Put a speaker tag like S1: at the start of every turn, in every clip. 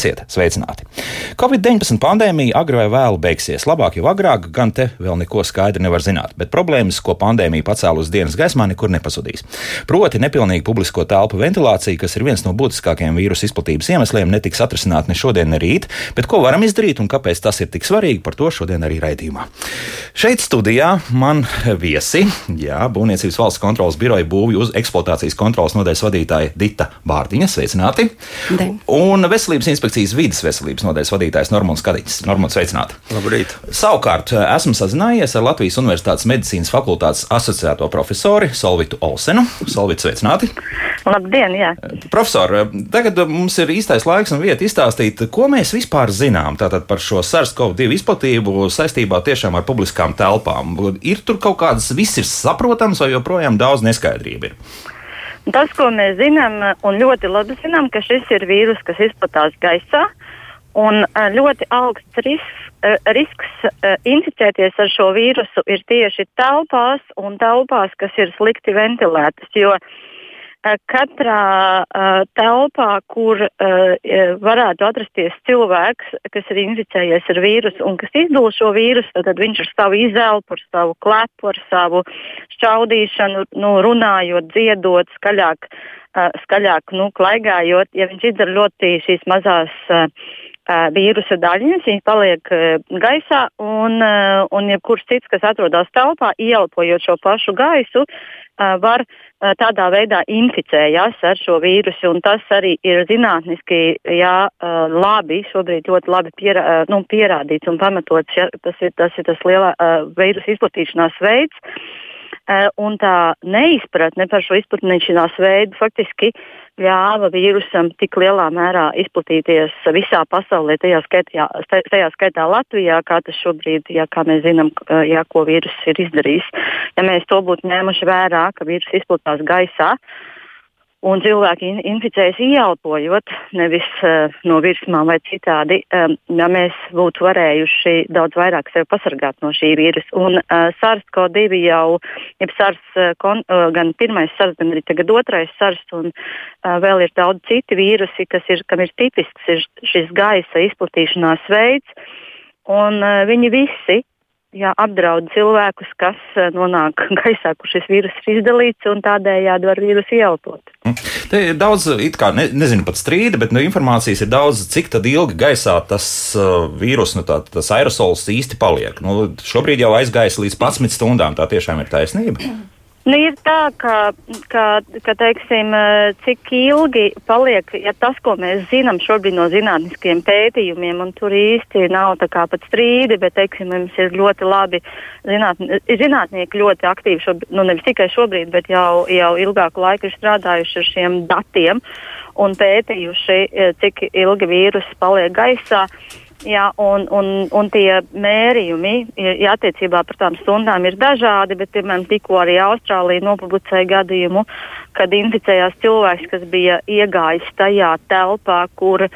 S1: Esiet sveicināti! Covid-19 pandēmija agri vai vēlu beigsies. Labāk jau agrāk, gan te vēl neko skaidri nevar zināt, bet problēmas, ko pandēmija pacēla uz dienas gaismā, nekur nepazudīs. Proti, nepilnīga publisko telpu ventilācija, kas ir viens no būtiskākajiem vīrusu izplatības iemesliem, netiks atrisināt ne šodien, ne rīt, bet ko varam izdarīt un kāpēc tas ir tik svarīgi, par to šodien arī raidījumā. Šeit studijā man viesi, jā, Būvniecības valsts kontrolas biroja būvju uz eksploatācijas kontrolas nodaļas vadītāja Dita Bārdiņa. Sveicināti! De. Un veselības inspekcijas vidas veselības nodaļas vadītājs Normons Kadiņš. Normons, sveicināti!
S2: Labrīt!
S1: Savukārt esmu sazinājies ar Latvijas Universitātes medicīnas fakultātes asociēto profesori Solvitu Olsenu. Solvitu, sveicināti!
S3: Labdien! Jā.
S1: Profesor, tagad mums ir īstais laiks un vieta izstāstīt, ko mēs vispār zinām tātad par šo SARS-CoV-2 izplatību saistībā tiešām ar publiskām telpām. Ir tur kaut kādas, viss ir saprotams vai joprojām daudz neskaidrību ir?
S3: Tas, ko mēs zinām, un ļoti labi zinām, ka šis ir vīrus, kas izplatās gaisā, un ļoti augsts risks, risks inficēties ar šo vīrusu ir tieši telpās un telpās, kas ir slikti ventilētas. Jo uh, Eh, katrā uh, telpā, kur uh, varētu atrasties cilvēks, kas ir inficējies ar vīrusu un kas izdala šo vīrusu, tad viņš ar savu izelpu, ar savu klepu, ar savu šķaudīšanu, nu, runājot, dziedot, skaļāk, uh, skaļāk nu, klaigājot, ja viņš izdara ļoti šīs mazās uh, vīrusa daļiņas, viņas paliek gaisā, un, un jebkurš cits, kas atrodas telpā, ieelpojot šo pašu gaisu, var tādā veidā inficējas ar šo vīrusu. Tas arī ir zinātniski jā, labi, šobrīd ļoti labi pierā, nu, pierādīts un pamatots. Ja, tas, ir, tas ir tas lielā vīrusu izplatīšanās veids. Un tā neizpratne par šo izplatīšanās veidu faktiski ļāva vīrusam tik lielā mērā izplatīties visā pasaulē, tajā skaitā, tajā skaitā Latvijā, kā tas šobrīd, ja, kā mēs zinām, ja, ko vīrus ir izdarījis. Ja mēs to būtu ņēmuši vērā, ka vīrus izplatās gaisā, uh, un cilvēki in, inficējas ieelpojot, nevis uh, no virsmām vai citādi, um, ja mēs būtu varējuši daudz vairāk sevi pasargāt no šī vīrusa. Un uh, SARS-CoV-2 jau, jeb SARS, uh, kon, uh, gan pirmais SARS, gan arī tagad otrais SARS, un uh, vēl ir daudz citi vīrusi, kas ir, kam ir tipisks ir šis gaisa izplatīšanās veids. Un uh, viņi visi jā, apdraud cilvēkus, kas eh, nonāk gaisā, kur šis vīrus ir izdalīts, un tādējādi var vīrusu ieelpot.
S1: Mm. Te ir daudz, kā, ne, nezinu pat strīda, bet nu, informācijas ir daudz, cik ilgi gaisā tas uh, vīrus, nu, tā, tas aerosols īsti paliek. Nu, šobrīd jau aizgājis līdz 11 stundām, tā tiešām ir taisnība.
S3: Nu, ir tā, ka, ka, ka teiksim, cik ilgi paliek, ja tas, ko mēs zinām šobrīd no zinātniskiem pētījumiem, un tur īsti nav tā kā pat strīdi, bet, teiksim, mums ir ļoti labi zinātni, zinātnieki ļoti aktīvi, šobrīd, nu nevis tikai šobrīd, bet jau, jau ilgāku laiku ir strādājuši ar šiem datiem un pētījuši, cik ilgi vīrus paliek gaisā. Jā, un, un, un tie mērījumi ja attiecībā par tām stundām ir dažādi, bet, piemēram, tikko arī Austrālija nopublicēja gadījumu, kad inficējās cilvēks, kas bija iegājis tajā telpā, kur uh,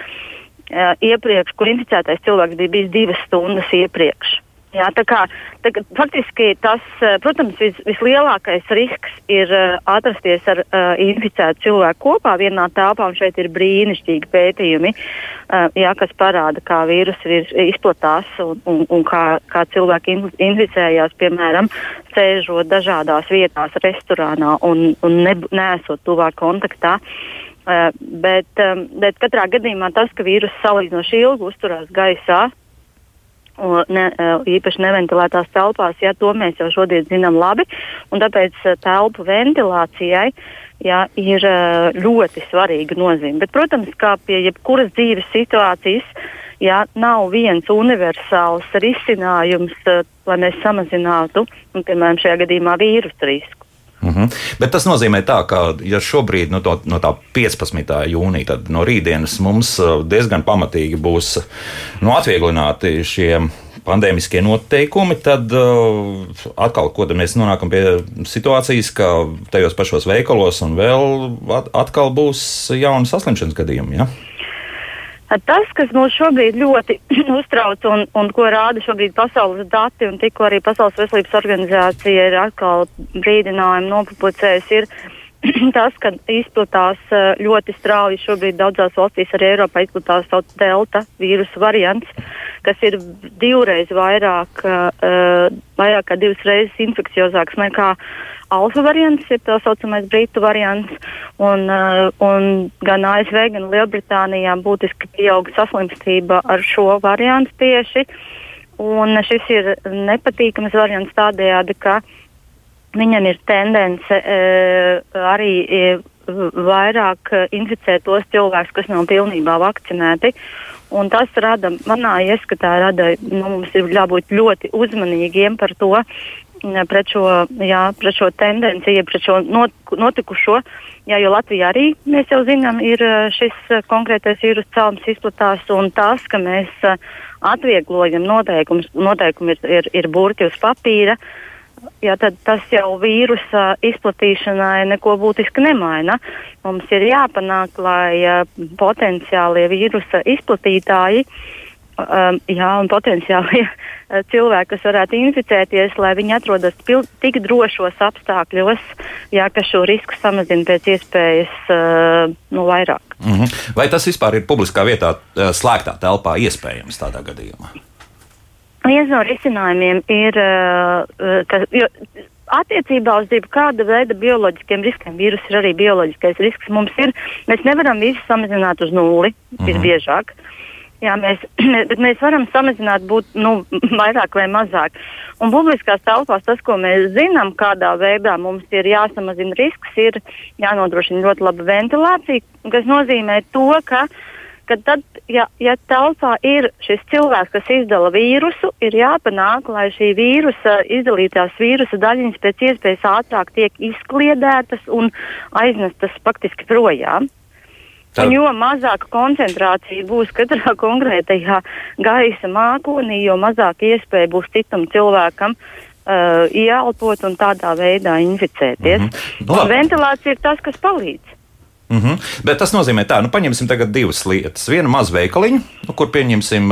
S3: iepriekš, kur inficētais cilvēks bija bijis divas stundas iepriekš. Jā, tā kā, tā, faktiski tas, eh, protams, vis, vislielākais risks ir uh, atrasties ar uh, inficētu cilvēku kopā vienā telpā, šeit ir brīnišķīgi pētījumi, uh, jā, kas parāda, kā vīrus ir izplatās un, un, un kā, kā cilvēki inficējās, piemēram, sēžot dažādās vietās, restorānā un, un ne, nesot tuvāk kontaktā. Uh, bet, um, bet katrā gadījumā tas, ka vīrus salīdzinoši ilgi uzturās gaisā, ne, īpaši neventilētās telpās, ja to mēs jau šodien zinām labi. Tāpēc telpu ventilācijai ja, ir ļoti svarīga nozīme. Bet, protams, kā pie jebkuras dzīves situācijas, ja, nav viens universāls risinājums, lai mēs samazinātu, un, piemēram, šajā gadījumā vīrusu risku.
S1: Mm -hmm. Bet tas nozīmē, tā, ka ja šobrīd no, to, no tā 15. jūnija, tad no rītdienas mums uh, diezgan pamatīgi būs nu, atvieglināti šie pandēmiskie noteikumi, tad uh, atkal mēs nonākam pie situācijas, ka tajos pašos veikalos un vēl atkal būs jauni saslimšanas gadījumi. Ja?
S3: Tas, kas mūs šobrīd ļoti uztrauc un, un ko rāda šobrīd pasaules dati, un tikko arī Pasaules veselības organizācija ir atkal brīdinājumu nopublicējusi, ir tas, ka izplatās ļoti strauji šobrīd daudzās valstīs, arī Eiropā izplatās delta vīrusu variants, kas ir divreiz vairāk, uh, vairāk kā divas reizes infekciozāks nekā alfa variants, ir tā saucamais britu variants, un, uh, un gan ASV, gan Lielbritānijā būtiski pieaug saslimstība ar šo variantu tieši. Un šis ir nepatīkams variants tādējādi, ka viņam ir tendence e, arī e, vairāk inficēt tos cilvēkus, kas nav pilnībā vakcinēti. Un tas rada, manā ieskatā, rada, nu, mums ir jābūt ļoti uzmanīgiem par to, pret šo, jā, pret šo tendenciju, pret šo not, notikušo. Jā, jo Latvijā arī mēs jau zinām, ir šis konkrētais vīrusu cēlums izplatās, un tas, ka mēs atvieglojam noteikumus, noteikumi ir, ir, ir burti uz papīra, jā, tad tas jau vīrusa izplatīšanai neko būtiski nemaina. Mums ir jāpanāk, lai potenciālie vīrusa izplatītāji uh, um, jā, un potenciāli cilvēki, kas varētu inficēties, lai viņi atrodas pil, tik drošos apstākļos, jā, ka šo risku samazina pēc iespējas uh, nu, vairāk.
S1: Mm -hmm. Vai tas vispār ir publiskā vietā, uh, slēgtā telpā iespējams tādā gadījumā?
S3: Viens no risinājumiem ir, uh ka, jo, attiecībā uz jebkāda veida bioloģiskiem riskiem, vīrusu ir arī bioloģiskais risks. Mums ir, mēs nevaram visu samazināt uz nulli, mm -hmm. visbiežāk. Uh, Jā, mēs, bet mēs varam samazināt, būt nu, vairāk vai mazāk. Un publiskās telpās tas, ko mēs zinām, kādā veidā mums ir jāsamazina risks, ir jānodrošina ļoti laba ventilācija, kas nozīmē to, ka, ka tad, ja, ja telpā ir šis cilvēks, kas izdala vīrusu, ir jāpanāk, lai šī vīrusa izdalītās vīrusa daļiņas pēc iespējas ātrāk tiek izkliedētas un aiznestas faktiski projām. Tā. Un jo mazāka koncentrācija būs katrā konkrētajā gaisa mākonī, jo mazāk iespēja būs citam cilvēkam uh, ieelpot un tādā veidā inficēties. Mm -hmm. Nu, ventilācija ir tas, kas palīdz.
S1: Mm -hmm. Bet tas nozīmē, tā, nu, paņemsim tagad divas lietas. Vienu mazu veikaliņu, nu, kur pieņemsim,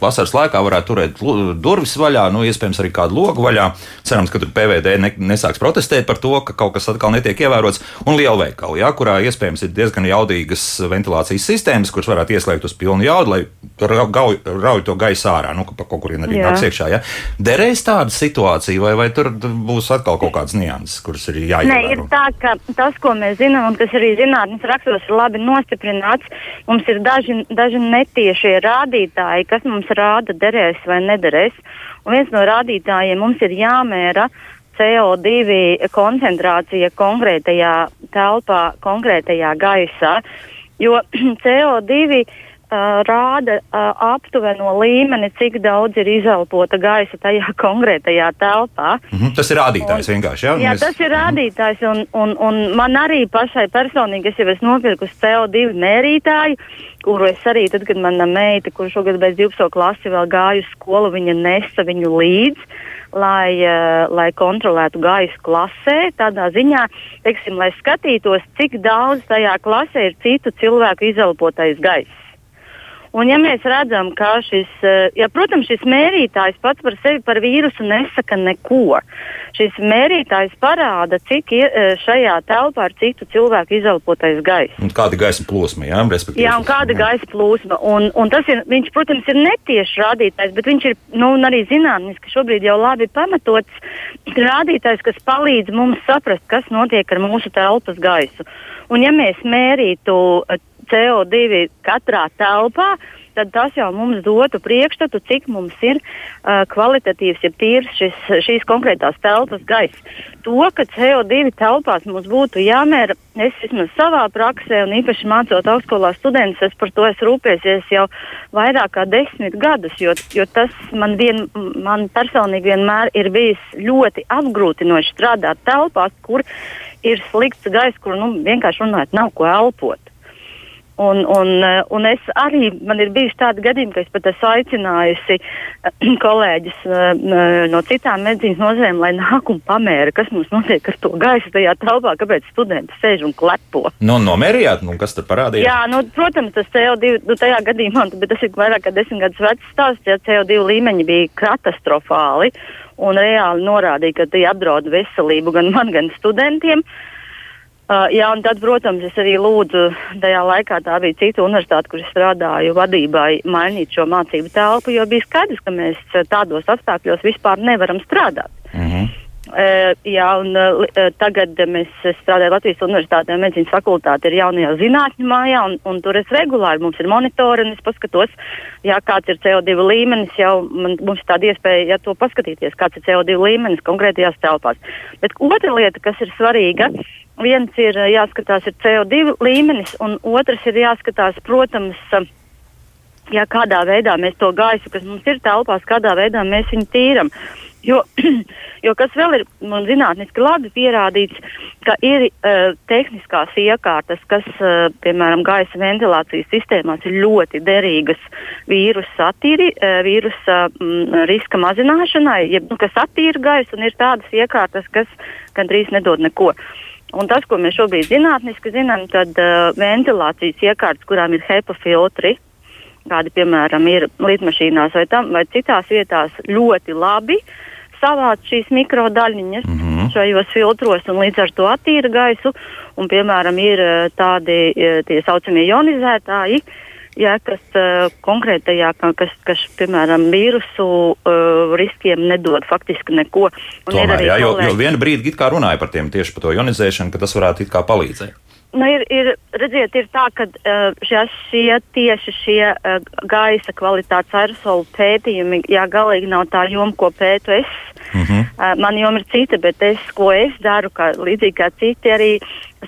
S1: vasaras laikā varētu turēt durvis vaļā, nu, iespējams, arī kādu logu vaļā. Cerams, ka tur PVD ne, nesāks protestēt par to, ka kaut kas atkal netiek ievērots. Un liela veikala, ja, kurā iespējams ir diezgan jaudīgas ventilācijas sistēmas, kuras varētu ieslēgt uz pilnu jaudu, lai rauj, rauj to gaisu ārā, nu, ka kaut kurien arī nāks iekšā. Ja. Derēs tāda situācija, vai, vai tur būs atkal kaut kādas nianses, kuras ir jāievēro?
S3: Nē, ir tā, ka tas, ko mēs zinām un kas arī zinām, zinātnes rakstos ir labi nostiprināts. Mums ir daži, daži netiešie rādītāji, kas mums rāda, derēs vai nederēs. Un viens no rādītājiem mums ir jāmēra CO2 koncentrācija konkrētajā telpā, konkrētajā gaisā. Jo CO2 uh, rāda aptuveno līmeni, cik daudz ir izelpota gaisa tajā konkrētajā telpā.
S1: Mm -hmm, tas ir rādītājs un, vienkārši. Ja?
S3: Jā, Mēs... tas ir mhm. rādītājs, un, un, un man arī pašai personīgi, es jau esmu nopirkusi CO2 mērītāju, kuru es arī, tad, kad mana meita, kur šogad beidz 12. klasi, vēl gāju uz skolu, viņa nesa viņu līdzi lai, lai kontrolētu gaisu klasē, tādā ziņā, teiksim, lai skatītos, cik daudz tajā klasē ir citu cilvēku izelpotais gaiss. Un, ja mēs redzam, ka šis, eh, ja, protams, šis mērītājs pats par sevi par vīrusu nesaka neko, šis mērītājs parāda, cik eh, šajā telpā ir citu cilvēku izelpotais gaiss.
S1: Kāda gaisa plūsma, jā, respektīvi.
S3: Jā, un kāda jā. gaisa plūsma. Un, un tas ir, viņš, protams, ir netieši rādītājs, bet viņš ir, nu, arī zinātniski šobrīd jau labi pamatots rādītājs, kas palīdz mums saprast, kas notiek ar mūsu telpas gaisu. Un, ja mēs mērītu CO2 katrā telpā, tad tas jau mums dotu priekšstatu, cik mums ir uh, kvalitatīvs, ja tīrs šis, šīs konkrētās telpas gaiss. To, ka CO2 telpās mums būtu jāmēra, es vismaz savā praksē, un īpaši mācot augstskolā studentus, es par to esmu rūpējies jau vairāk kā desmit gadus, jo, jo tas man, vien, man personīgi vienmēr ir bijis ļoti apgrūtinoši strādāt telpās, kur ir slikts gaiss, kur nu, vienkārši runājot, nav ko elpot. Un, un, eh, un es arī, man ir bijuši tādi gadījumi, ka es pat esmu aicinājusi eh, kolēģis eh, no citām medicīnas nozarēm, lai nāk un pamēra, kas mums notiek ar to gaisu tajā telpā, kāpēc studenti sēž un klepo.
S1: Nu, nomērījāt, nu, kas tur parādījās?
S3: Jā, nu, protams, tas CO2, nu, tajā gadījumā, bet tas ir vairāk kā desmit gadus vecs stāsts, ja CO2 līmeņi bija katastrofāli un reāli norādīja, ka tie apdraud veselību gan man, gan studentiem. Uh, jā, un tad, protams, es arī lūdzu, tajā laikā tā bija cita universitāte, kur es strādāju vadībai, mainīt šo mācību telpu, jo bija skaidrs, ka mēs tādos apstākļos vispār nevaram strādāt. Mm -hmm. Uh, jā, un uh, tagad mēs strādājam Latvijas Universitātē, medicīnas fakultāte ir jaunajā zinātņu mājā, un, un tur es regulāri mums ir monitori, un es paskatos, jā, kāds ir CO2 līmenis. Jau man, mums ir tāda iespēja ja, to paskatīties, kāds ir CO2 līmenis konkrētajās telpās. Bet otra lieta, kas ir svarīga, uh, viens ir jāskatās ir CO2 līmenis, un otrs ir jāskatās, protams, jā, kādā veidā mēs to gaisu, kas mums ir telpās, kādā veidā mēs viņu tīram. Jo, jo kas vēl ir zinātniski labi pierādīts, ka ir uh, tehniskās iekārtas, kas, uh, piemēram, gaisa ventilācijas sistēmās ir ļoti derīgas vīrusu attīri, uh, vīrusa mm, riska mazināšanai, jeb, nu, kas attīra gaisu, un ir tādas iekārtas, kas gandrīz nedod neko. Uh, Un tas, ko mēs šobrīd zinātniski zinām, tad uh, ventilācijas iekārtas, kurām ir HEPA filtri, kādi piemēram ir lidmašīnās vai, tam, vai citās vietās, ļoti labi savāc šīs mikrodaļiņas mm -hmm. šajos filtros un līdz ar to attīra gaisu. Un, piemēram, ir uh, tādi uh, tie saucamie ionizētāji, jā, kas uh, konkrētajā, kas, kas, piemēram, vīrusu uh, riskiem nedod faktiski neko.
S1: Tomēr, jā, jo, jo vienu brīdi it kā runāja par tiem tieši par to ionizēšanu, ka tas varētu it kā palīdzēt.
S3: Nu, ir, ir, redziet, ir tā, ka uh, šie, tieši šie uh, gaisa kvalitātes aerosolu pētījumi, jā, galīgi nav tā joma, ko pētu es. Mm -hmm. uh, man joma ir cita, bet es, ko es daru, kā, līdzīgi kā citi arī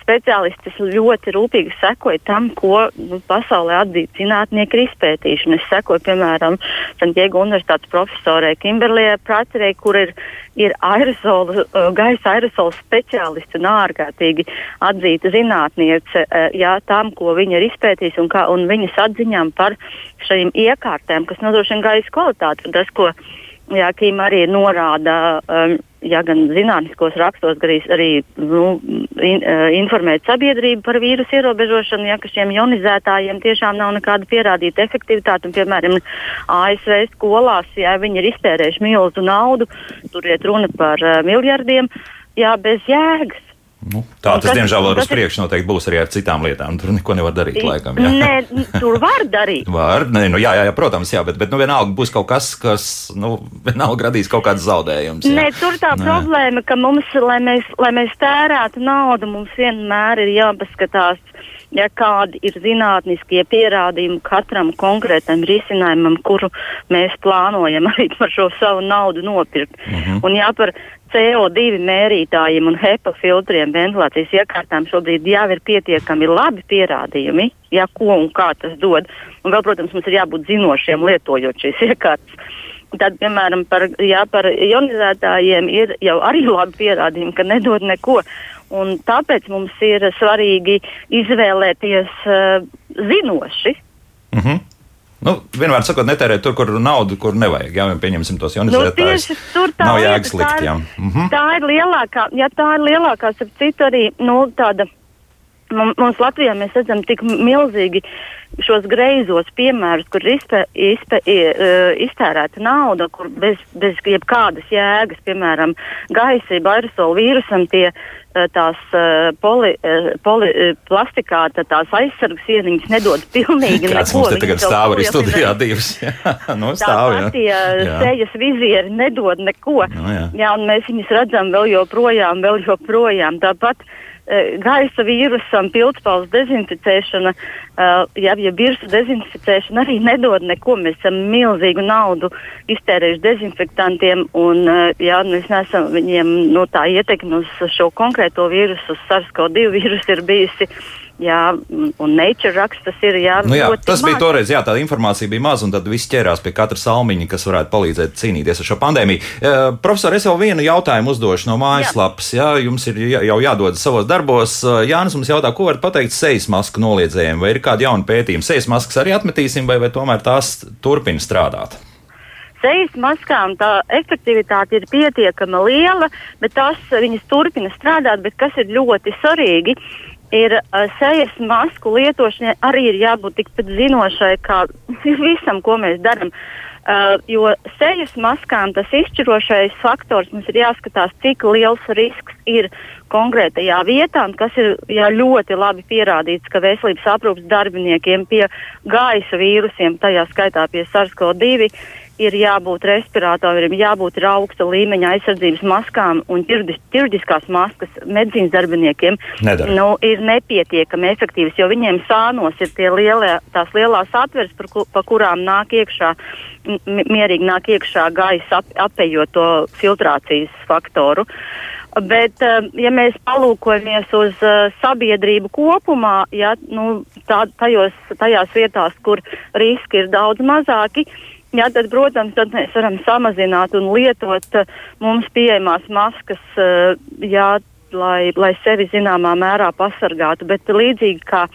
S3: speciālisti ļoti rūpīgi sekoju tam, ko nu, pasaulē atzīti zinātnieki ir izpētījuši. Es sekoju, piemēram, Santiago Universitātes profesorai Kimberlijai Praterei, kur ir, ir aerosolu, uh, gaisa aerosolu speciālisti un ārkārtīgi atzīta zinātniece uh, jā, tam, ko viņa ir izpētījusi un, kā, un viņas atziņām par šīm iekārtēm, kas nodrošina gaisa kvalitāti. Tas, ko Jā, Kim arī norāda, um, ja gan zinātniskos rakstos, gan arī nu, in, informēt sabiedrību par vīrusu ierobežošanu, ja ka šiem ionizētājiem tiešām nav nekāda pierādīta efektivitāte. Un, piemēram, ASV skolās, ja viņi ir iztērējuši milzu naudu, tur iet runa par uh, miljardiem, jā, bez jēgas.
S1: Nu, tā tas, tas, diemžēl, vēl uz priekšu noteikti būs arī ar citām lietām. Tur neko nevar darīt, laikam.
S3: Jā. Nē, tur var darīt.
S1: var, nē, nu, jā, jā, jā, protams, jā, bet, bet nu, vienalga būs kaut kas, kas, nu, vienalga radīs kaut kādas zaudējumus.
S3: Nē, tur tā nē. problēma, ka mums, lai mēs, lai mēs tērētu naudu, mums vienmēr ir jāpaskatās, ja kādi ir zinātniskie pierādījumi katram konkrētam risinājumam, kuru mēs plānojam arī par šo savu naudu nopirkt. Mm -hmm. Un ja par CO2 mērītājiem un HEPA filtriem ventilācijas iekārtām šobrīd jau ir pietiekami labi pierādījumi, ja, ko un kā tas dod. Un vēl, protams, mums ir jābūt zinošiem lietojot šīs iekārtas. Tad, piemēram, par, jā, par ionizētājiem ir jau arī labi pierādījumi, ka nedod neko. Un tāpēc mums ir svarīgi izvēlēties uh, zinoši.
S1: Mm -hmm. Nu, vienmēr sakot, netērēt tur, kur naudu, kur nevajag. Jā, pieņemsim tos ionizētājus. Nu, tur tā nav jēgas likt. Tā,
S3: mm -hmm. tā ir lielākā, ja tā ir lielākā, ap citu arī, nu, tāda. Mums Latvijā mēs redzam tik milzīgi šos greizos piemērus, kur izpē, izpē, iztērēta nauda, kur bez, bez jebkādas jēgas, piemēram, gaisa, aerosolu vīrusam, tie tās poli, poli, plastikāta, tās aizsargas ieniņas nedod pilnīgi
S1: Kāds neko. Mums te tagad stāv arī studijā divas.
S3: no nu, stāv, jā. Tie sejas vizieri nedod neko. No, nu, jā. jā, un mēs viņus redzam vēl joprojām, vēl joprojām. Tāpat gaisa vīrusam pildspalvas dezinficēšana, uh, ja, ja virusu dezinficēšana arī nedod neko. Mēs esam milzīgu naudu iztērējuši dezinfektantiem, un uh, jā, mēs neesam viņiem no nu, tā ietekmi uz šo konkrēto vīrusu, SARS-CoV-2 vīrusu ir bijusi Jā, un Nature rakstas ir jā,
S1: nu jā, tas maz. bija toreiz, jā, tāda informācija bija maz, un tad viss ķērās pie katra salmiņa, kas varētu palīdzēt cīnīties ar šo pandēmiju. Uh, profesor, es vēl vienu jautājumu uzdošu no mājaslapas. Jā. jā, jums ir jau jādod savos darbos. Jānis mums jautā, ko var pateikt sejas masku noliedzējiem, vai ir kādi jauni pētījumi? Sejas maskas arī atmetīsim, vai, vai tomēr tās turpina strādāt?
S3: sejas maskām tā efektivitāte ir pietiekama liela, bet tās viņas turpina strādāt. Bet kas ir ļoti svarīgi, ir uh, sejas masku lietošanai arī ir jābūt tikpat zinošai kā visam, ko mēs darām. Uh, jo sejas maskām tas izšķirošais faktors mums ir jāskatās, cik liels risks ir konkrētajā vietā, un kas ir jā, ļoti labi pierādīts, ka veselības aprūpas darbiniekiem pie gaisa vīrusiem, tajā skaitā pie SARS-CoV-2, ir jābūt respiratoriem, jābūt ir augsta līmeņa aizsardzības maskām un ķirurģiskās maskas medicīnas darbiniekiem
S1: Nedara.
S3: nu, ir nepietiekami efektīvas, jo viņiem sānos ir tie lielie, tās lielās atveres, par ku, pa kurām nāk iekšā, mierīgi nāk iekšā gaisa ap, apējot to filtrācijas faktoru. Bet, eh, ja mēs palūkojamies uz uh, sabiedrību kopumā, ja, nu, tā, tajos, tajās vietās, kur riski ir daudz mazāki, jā, tad, protams, tad mēs varam samazināt un lietot uh, mums pieejamās maskas, uh, jā, lai, lai sevi zināmā mērā pasargātu. Bet līdzīgi kā,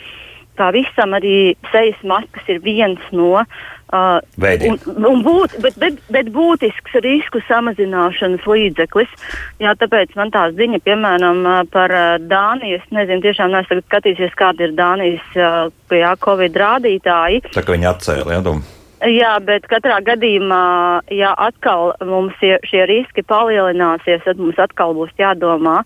S3: kā visam, arī sejas maskas ir viens no Uh, un, un būt, bet, bet, bet būtisks risku samazināšanas līdzeklis. Jā, tāpēc man tā ziņa, piemēram, par Dāniju, es nezinu, tiešām neesmu skatījusies, kāda ir Dānijas jā, Covid rādītāji.
S1: Tā kā viņi atcēla, jā, doma.
S3: Jā, bet katrā gadījumā, ja atkal mums šie, šie riski palielināsies, tad mums atkal būs jādomā,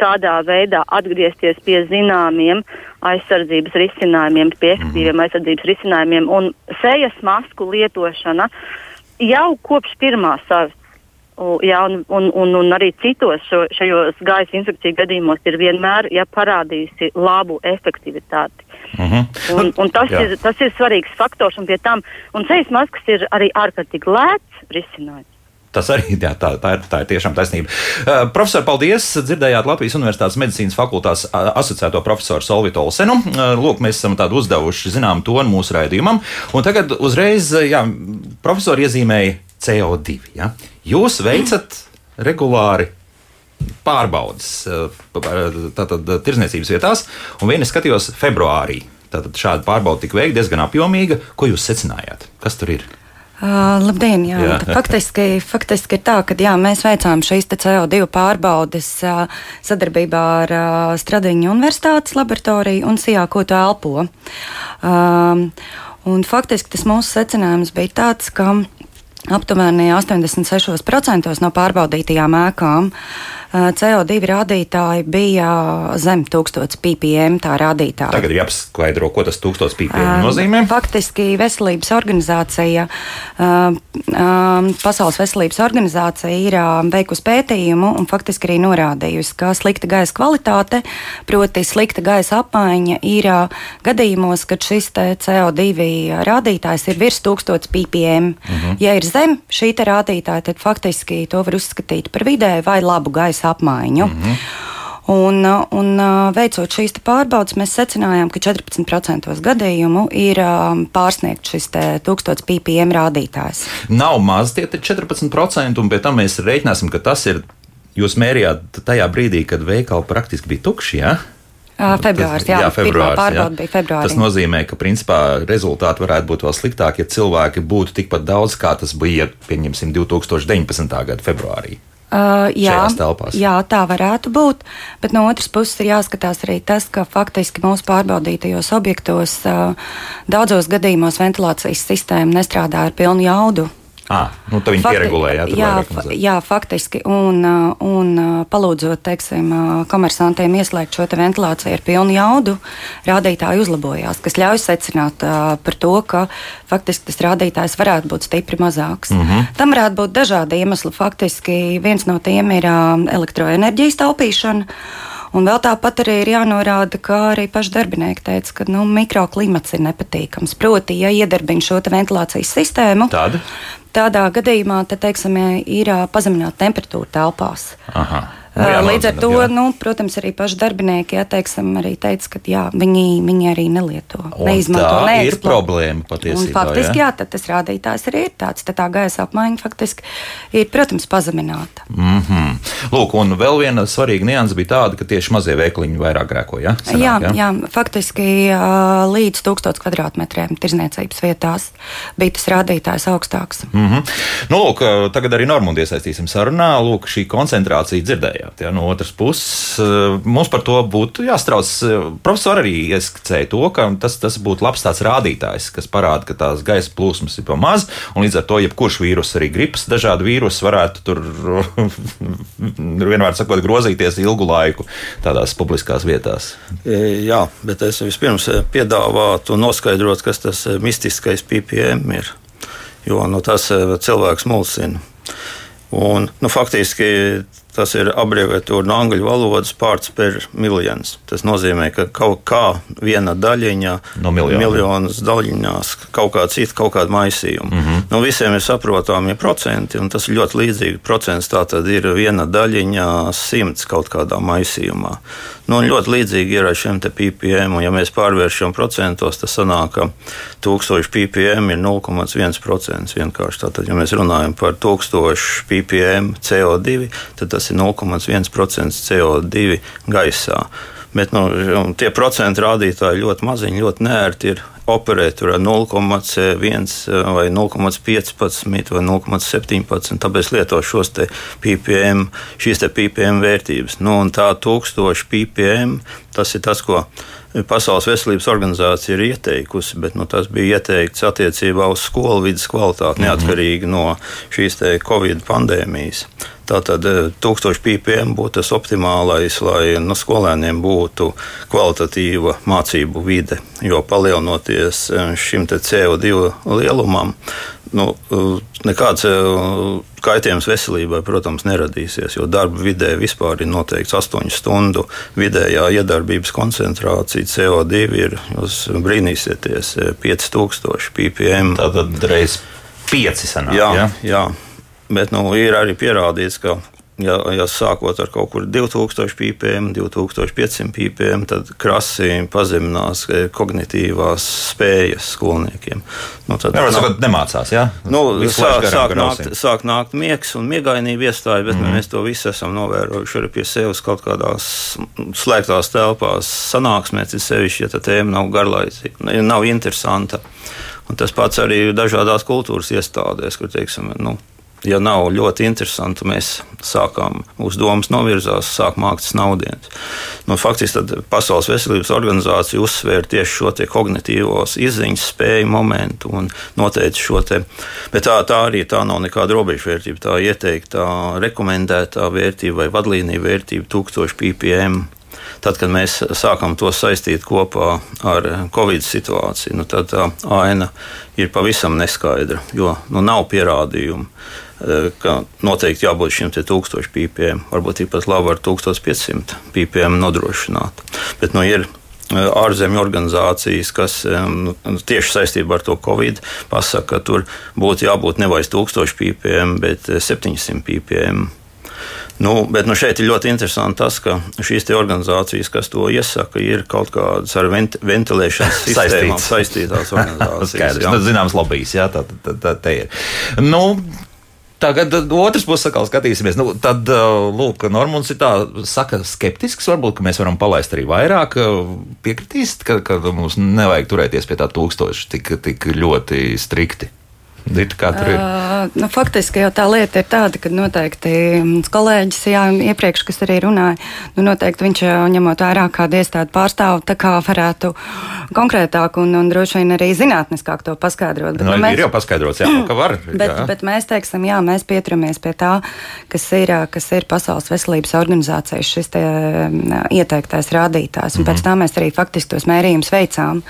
S3: kādā veidā atgriezties pie zināmiem aizsardzības risinājumiem, pie efektīviem aizsardzības risinājumiem. Un sejas masku lietošana jau kopš pirmā savas. Jā, un, un, un, un arī citos šo, šajos gaisa infekciju gadījumos ir vienmēr ja, parādījusi labu efektivitāti.
S1: Uh -huh.
S3: Un, un tas,
S1: Jā.
S3: ir, tas ir svarīgs faktors. Un pie tam un sejas maskas ir arī ārkārtīgi lēts risinājums.
S1: Tas arī jā, tā, tā, ir, tā ir tiešām taisnība. Uh, profesor, paldies! Dzirdējāt Latvijas Universitātes medicīnas fakultātes uh, asociēto profesoru Solvitu Olsenu. Uh, lūk, mēs esam tādu uzdevuši zinām tonu mūsu raidījumam. Un tagad uzreiz, uh, jā, profesori iezīmēja CO2. Ja? Jūs veicat regulāri pārbaudas uh, tātad tirzniecības vietās, un viena skatījos februārī. Tātad šāda pārbauda tika veikta diezgan apjomīga. Ko jūs secinājāt? Kas tur ir?
S4: Uh, labdien! Jā.
S1: Jā.
S4: Faktiski, faktiski ir tā, ka jā, mēs veicām šīs te CO2 pārbaudes uh, sadarbībā ar uh, Stradiņu Universitātes laboratoriju un Sijā, ko tu elpo. Um, un faktiski tas mūsu secinājums bija tāds, ka aptuveni 86% no pārbaudītajām ēkām. uh, CO2 rādītāji bija zem 1000 ppm tā rādītāja.
S1: Tagad ir jāpaskaidro, ko tas 1000 ppm
S4: Um,
S1: nozīmē.
S4: Faktiski Veselības organizācija, um, Pasaules veselības organizācija ir veikusi pētījumu un faktiski arī norādījusi, ka slikta gaisa kvalitāte, proti slikta gaisa apmaiņa, ir gadījumos, kad šis te CO2 rādītājs ir virs 1000 ppm. Uh -huh. Ja ir zem šī rādītāja, tad faktiski to var uzskatīt par vidēju vai labu gaisa apmaiņu. Uh -huh. Un, uh, un uh, veicot šīs pārbaudes, mēs secinājām, ka 14% gadījumu ir um, pārsniegts šis te 1000 ppm rādītājs.
S1: Nav maz tie te 14%, un pie tam mēs rēķināsim, ka tas ir. Jūs mērījāt tajā brīdī, kad veikali praktiski bija tukši. Ja?
S4: Uh, Februārs, jā,
S1: jā,
S4: pirmā
S1: februārs,
S4: pārbauda bija februārī.
S1: Tas nozīmē, ka principā rezultāti varētu būt vēl sliktāki, ja cilvēki būtu tikpat daudz, kā tas bija, pieņemsim, 2019. gada februārī.
S4: Uh, jā, jā, tā varētu būt. Bet no otras puses ir jāskatās arī tas, ka faktiski mūsu pārbaudītajos objektos uh, daudzos gadījumos ventilācijas sistēma nestrādā ar pilnu jaudu.
S1: Ah, nu, tad viņi
S4: Fakti-
S1: pieregulēja, jā,
S4: jā, jā, faktiski. Un, uh, un uh, palūdzot, teiksim, uh, komersantiem ieslēgt šo ventilāciju ar pilnu jaudu, rādītāji uzlabojās, kas ļauj secināt par to, ka faktiski tas rādītājs varētu būt stipri mazāks. Mm -hmm. Tam varētu būt dažādi iemesli. Faktiski viens no tiem ir elektroenerģijas taupīšana. Un vēl tāpat arī ir jānorāda, ka arī paši darbinieki teica, ka nu, mikroklimats ir nepatīkams. Proti, ja iedarbina šo ventilācijas sistēmu,
S1: Tāda?
S4: Tādā gadījumā, te, teiksim, ir pazemināta temperatūra telpās.
S1: Aha. Nu, jā,
S4: Līdz ar
S1: nodzināt,
S4: to,
S1: jā.
S4: nu, protams, arī paši darbinieki ja, teiksim, arī teica, ka jā, viņi, viņi arī nelieto,
S1: Un
S4: neizmanto.
S1: tā ir
S4: neeksplo-
S1: problēma
S4: Un
S1: patiesībā.
S4: faktiski,
S1: jā?
S4: jā, tad tas rādītājs arī ir tāds. Tad tā gaisa apmaiņa faktiski ir, protams, pazemināta.
S1: Mm -hmm. Lūk, un vēl viena svarīga nianses bija tāda, ka tieši mazie veikliņi vairāk grēko. Ja? Sanāk,
S4: jā, jā? jā, faktiski līdz 1000 kvadrātmetriem tirzniecības vietās bija tas rādītājs augstāks.
S1: Mm -hmm. nu, lūk, tagad arī Normundu iesaistīsim sarunā. Lūk, šī koncentrācija dzirdējāt. Varianti. Ja? No otras puses, eh, mums par to būtu jāstrauc. Profesori arī ieskicēja to, ka tas, tas būtu labs tāds rādītājs, kas parāda, ka tās gaisa plūsmas ir pamaz, un līdz ar to jebkurš vīrus, arī gripas, dažādi vīrusi varētu tur vienmēr sakot, grozīties ilgu laiku tādās publiskās vietās.
S2: E, jā, bet es vispirms e, piedāvātu noskaidrot, kas tas e, mistiskais PPM ir. Jo nu, tas cilvēks mulsina. Un, nu, faktiski Tas ir abreviatūra no angļu valodas pārts per miljonus. Tas nozīmē, ka kaut kā viena daļiņa
S1: no miljonas
S2: daļiņās, kaut kā cita, kaut kāda maisījuma. Mm -hmm. nu, visiem ir saprotami procenti, un tas ir ļoti līdzīgi. Procents tā tad ir viena daļiņa simts kaut kādā maisījumā. Nu, ļoti līdzīgi ir ar šiem ppm, un ja mēs pārvēršam procentos, tas sanāk, ka 1000 ppm ir 0,1% vienkārši. Tātad, ja mēs runājam par 1000 ppm CO2, tad tas tas ir 0,1% CO2 gaisā. Bet nu, tie procentu rādītāji ļoti maziņi, ļoti nērti ir operēt ar 0,1 vai 0,15 vai 0,17. Tāpēc lieto šos PPM, šīs te PPM vērtības. Nu, tā 1000 PPM tas ir tas, ko Pasaules veselības organizācija ir ieteikusi, bet nu, tas bija ieteikts attiecībā uz skolu vidas kvalitāti, mhm. neatkarīgi no šīs Covid pandēmijas. Tātad 1000 eh, ppm būtu tas optimālais, lai nu, skolēniem būtu kvalitatīva mācību vide. Jo palielinoties eh, šim CO2 lielumam, nu, eh, nekāds kaitējums veselībai, protams, neradīsies. Jo darba vidē vispār ir noteikts 8 stundu vidējā iedarbības koncentrācija CO2 ir, jūs brīnīsieties, 5000 ppm.
S1: Tātad reiz 5 sanāk.
S2: Jā, ja? jā. Bet nu, ir arī pierādīts, ka ja, ja sākot ar kaut kur 2000 ppm, 2500 ppm, tad krasi pazeminās eh, kognitīvās spējas skolniekiem.
S1: Nu, tad Nevar sakot, nemācās, jā?
S2: Nu, sāk, sāk, nākt, sāk nākt miegs un miegainība iestāja, bet mm mēs to visu esam novērojuši arī pie sevis kaut kādās slēgtās telpās, sanāksmēs, sevišķi, ja tā tēma nav garlaicīga, nav interesanta. Un tas pats arī dažādās kultūras iestādēs, kur, teiksim, nu, ja nav ļoti interesanti, mēs sākām, mūsu domas novirzās, sāk mākt snaudienas. Nu, faktiski Pasaules veselības organizācija uzsvēra tieši šo kognitīvos izziņas spēju momentu un noteica šo te, bet tā, tā arī tā nav nekāda robežvērtība, tā ieteiktā rekomendētā vērtība vai vadlīnija vērtība 1000 ppm. Tad, kad mēs sākam to saistīt kopā ar Covid situāciju, nu, tad tā aina ir pavisam neskaidra, jo nu, nav pierādījumu ka noteikti jābūt šim 1000 ppm, varbūt pat labi ar 1500 ppm nodrošināt. Bet nu, ir eh, ārzemju organizācijas, kas um, tieši saistībā ar to Covid pasaka, ka tur būtu jābūt nevis 1000 ppm, bet 700 ppm. Nu, bet nu, šeit ir ļoti interesanti tas, ka šīs organizācijas, kas to iesaka, ir kaut kādas ar vent ventilēšanas sistēmām saistītās organizācijas.
S1: Skaidrs, tas zināms lobbyis, jā, tā, tā, tā, tā ir. Nu, Tagad otrs puses atkal skatīsimies. Nu, tad, lūk, Normons ir tā, saka, skeptisks. Varbūt mēs varam palaist arī vairāk. Piekritīs, ka, ka mums nevajag turēties pie tā tūkstoša tik, tik ļoti strikti. Dita, kā tur ir? Uh,
S4: nu, faktiski jau tā lieta ir tāda, ka noteikti mans kolēģis, jā, iepriekš, kas arī runāja, nu, noteikti viņš ņemot vērā kādu iestādi pārstāvu, tā kā varētu konkrētāk un, un droši vien arī zinātniskāk to paskaidrot.
S1: Bet, nu, nu, mēs, ir jau paskaidrots, jā, ka var.
S4: Bet, jā. bet mēs teiksim, jā, mēs pieturamies pie tā, kas ir, kas ir Pasaules veselības organizācijas šis te, ieteiktais rādītājs. Un mm -hmm. pēc tam mēs arī faktiski tos mērījumus veicām.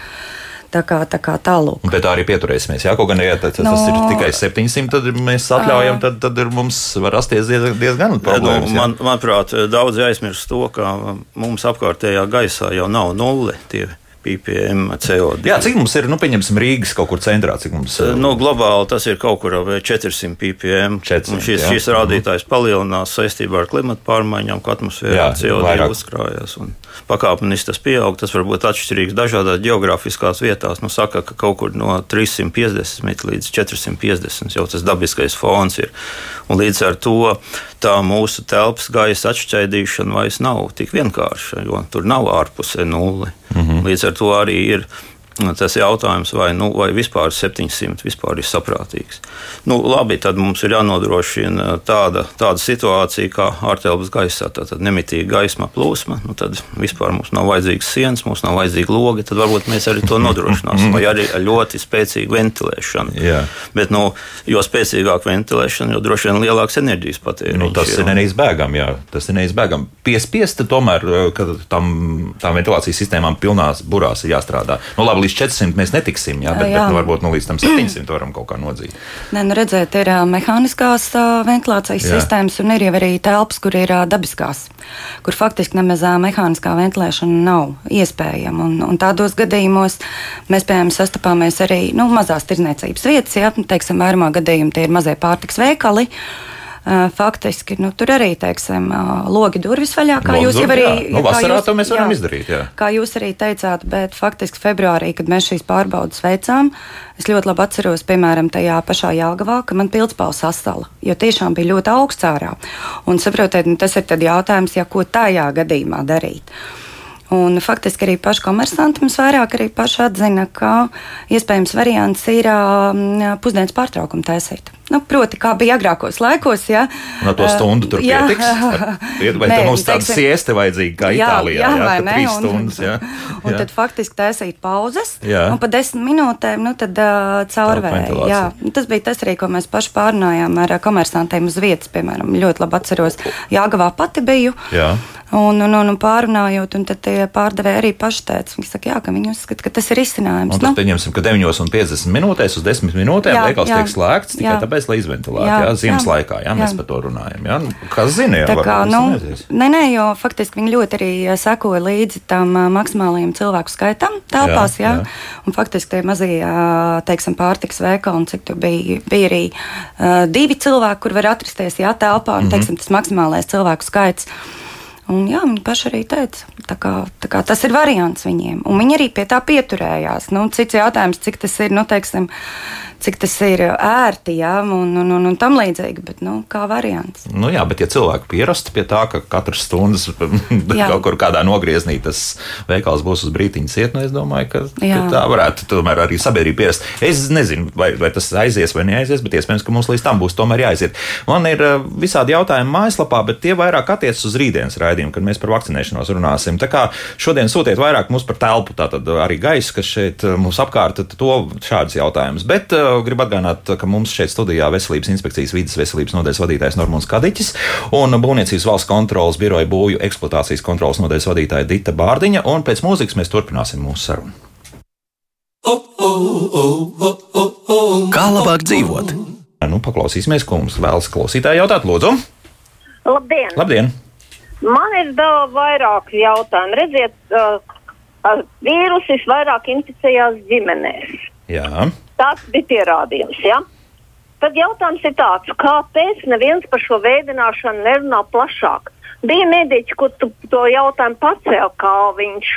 S4: Tā kā, tā kā tālāk.
S1: Bet tā arī pieturēsimies. Jā, kaut gan ja tas, no, tas ir tikai 700, tad mēs atļaujam, tad, tad mums var rasties diezgan, problēmas.
S2: Nu, man, manuprāt, daudzi aizmirst to, ka mums apkārtējā gaisā jau nav nulle. Tie ppm CO2.
S1: Jā, cik mums ir, nu, pieņemsim, Rīgas kaut kur centrā? Mums,
S2: nu, globāli tas ir kaut kur ap 400 ppm. 400, šis, jā. šis rādītājs palielinās saistībā ar klimatu pārmaiņām, ka atmosfērā CO2 uzkrājas. Pakāpeniski tas pieaug. Tas var būt atšķirīgs dažādās geogrāfiskās vietās. Nu, saka, ka kaut kur no 350 līdz 450 jau tas dabiskais fons ir. Un līdz ar to tā mūsu telpas gaisa atšķaidīšana vairs nav tik vienkārša, jo tur nav ārpusē nulli. -hmm. Līdz ar to arī ir Tas jautājums, vai, nu, vai vispār 700 vispār ir saprātīgs. Nu, labi, tad mums ir jānodrošina tāda, tāda situācija kā ārtelpas gaisā, tātad nemitīga gaisma plūsma. Nu, tad vispār mums nav vajadzīgs sienas, mums nav vajadzīga loga, tad varbūt mēs arī to nodrošināsim. Vai arī ar ļoti spēcīgu ventilēšanu. Jā. Bet, nu, jo spēcīgāka ventilēšana, jo droši vien lielāks enerģijas patēriņš.
S1: Nu, tas ir neizbēgami, jā. Tas ir neizbēgami. Piespiesti tomēr, ka tam, tām ventilācijas sistēmām pilnās burās ir jāstrādā. Nu, labi, līdz 400 mēs netiksim, jā, bet, jā. bet nu, varbūt nu, līdz tam 700 varam kaut kā nodzīt.
S4: Nē, nu redzēt, ir uh, mehāniskās uh, ventilācijas jā. sistēmas un ir jau arī telpas, kur ir uh, dabiskās, kur faktiski nemaz uh, mehāniskā ventilēšana nav iespējama. Un, un tādos gadījumos mēs, piemēram, sastapāmies arī nu, mazās tirdzniecības vietas, ja teiksim, vairumā gadījumā tie ir mazie pārtiks veikali. Uh, faktiski nu, tur arī teiksim, logi durvis vaļā, kā Logs jūs jau arī
S1: nu, vasarā jūs, to mēs varam jā, izdarīt. Jā.
S4: Kā jūs arī teicāt, bet faktiski februārī, kad mēs šīs pārbaudas veicām, es ļoti labi atceros, piemēram, tajā pašā Jāgavā, ka man pildspāle sasala, jo tiešām bija ļoti augsts ārā. Un saprotiet, nu, tas ir jautājums, ja ko tajā gadījumā darīt. Un faktiski arī paši komersanti mums vairāk arī paši atzina, ka iespējams variants ir um, pusdienas pārtraukumu taisīt. Nu, proti, kā bija agrākos laikos. Ja,
S1: no to stundu tur jā. pietiks. Vai Nē, mums tāda siesta vajadzīga kā jā, Itālijā? Jā, jā, jā trīs stundas. Jā.
S4: Un, un tad faktiski taisīt pauzes. Jā. Un pa desmit minūtēm nu, tad, uh, caurvēja. Jā. Tas bija tas arī, ko mēs paši pārnājām ar komersantiem uz vietas. Piemēram, ļoti labi atceros, Jāgavā pati biju. Jā. Un, un, un, un pārunājot, un tad tie pārdevēji arī paši teica, viņi saka, jā, ka viņi uzskata, ka tas ir izcinājums. Un
S1: tad nu? pieņemsim, ka 9,50 minūtēs uz 10 minūtēm veikals tiek slēgts tikai jā. tāpēc, lai izventilētu. Jā, jā, ziemas jā, laikā, jā, jā, mēs par to runājam. Jā. Nu, kas zina, jā, kā, nu,
S4: nē, nē, jo faktiski viņi ļoti arī sekoja līdzi tam maksimālajiem cilvēku skaitam telpās, jā, jā. jā. Un faktiski tie mazie, teiksim, pārtiks veikali, un cik tur bija, bija arī uh, divi cilvēki, kur var atrasties, jā, telpā, un, mm -hmm. teiksim, tas maksimālais cilvēku skaits. Un, jā, viņi paši arī teica, tā kā, tā kā tas ir variants viņiem. Un viņi arī pie tā pieturējās. Nu, cits jautājums, cik tas ir, nu, teiksim, cik tas ir ērti jā, un, un, un, un tam līdzīgi, bet nu, kā variants.
S1: Nu, jā, bet ja cilvēki pierastu pie tā, ka katras stundas kaut kur kādā nogriezienī tas veikals būs uz brīdiņa ciet, nu, es domāju, ka, jā. ka tā varētu tomēr arī sabiedrība pierast. Es nezinu, vai, vai tas aizies vai neaizies, bet iespējams, ka mums līdz tam būs tomēr jāaiziet. Man ir eh, visādi jautājumi mājaslapā, bet tie vairāk attiecas uz rītdienas raidījumu, kad mēs par vakcinēšanos runāsim. Tā kā šodien sūtiet vairāk mums par telpu, tātad arī gaisa, kas šeit eh, mums apkārt, to šādus jautājumus. Bet uh, gribu atgādināt, ka mums šeit studijā veselības inspekcijas vidas veselības nodaļas vadītājs Normons Kadiķis un Būvniecības valsts kontrolas biroja būju eksploatācijas kontrolas nodaļas vadītāja Dita Bārdiņa. Un pēc mūzikas mēs turpināsim mūsu sarunu. Kā labāk dzīvot? Nu, paklausīsimies, ko mums vēlas klausītāji jautāt. Lūdzu!
S5: Labdien!
S1: Labdien.
S5: Man ir daudz vairāk jautājumu. Redziet, uh, vīrusi visvairāk inficējās ģimenēs.
S1: Jā.
S5: Tas bija pierādījums. Ja? Tad jautājums ir tāds, kāpēc neviens par šo veidināšanu nerunā plašāk? Bija mediķi, kur tu, to jautājumu pacēla, kā viņš.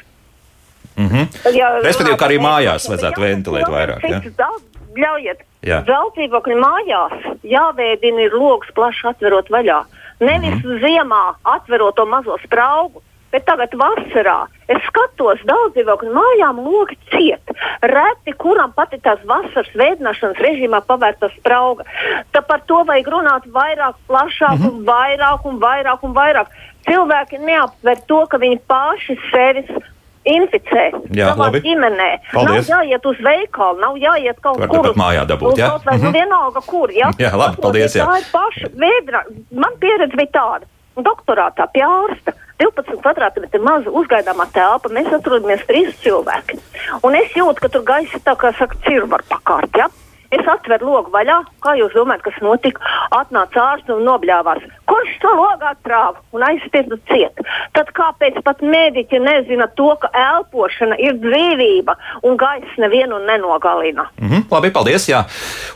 S1: Mm -hmm. ja, Respektīvi, ka arī mājās vajadzētu ventilēt vairāk. Ja?
S5: Ļaujiet, vēl dzīvokļu mājās jāveidina ir logs plaši atverot vaļā. Nevis mm ziemā atverot to mazo spraugu, Bet tagad vasarā es skatos, daudz dzīvokļu mājām logi ciet. Reti, kuram pati tās vasaras veidināšanas režīmā pavērta sprauga. Tā par to vajag runāt vairāk, plašāk, mm -hmm. un vairāk un vairāk un vairāk. Cilvēki neaptver to, ka viņi paši sevis inficē
S1: jā, savā labi.
S5: ģimenē.
S1: Paldies.
S5: Nav jāiet uz veikalu, nav jāiet kaut Var kur.
S1: Mājā dabūt, jā?
S5: Kaut vai mm -hmm. vienalga kur, jā?
S1: Jā, labi, paldies, jā.
S5: Tā ir paša vēdra. Man pieredze bija tāda. Doktorātā pie ārsta 12 kvadrātmetru maza uzgaidāmā telpa. Mēs atrodamies trīs cilvēki. Un es jūtu, ka tur gaisa tā kā saka, cirvar pakārt. Ja? Es atveru logu vaļā, kā jūs domājat, kas notika? Atnāca ārsts un nobļāvās. Kurš to logu attrāva un aizspiedu ciet? Tad kāpēc pat mediķi nezina to, ka elpošana ir dzīvība un gaisa nevienu nenogalina?
S1: Mm -hmm, labi, paldies! Jā.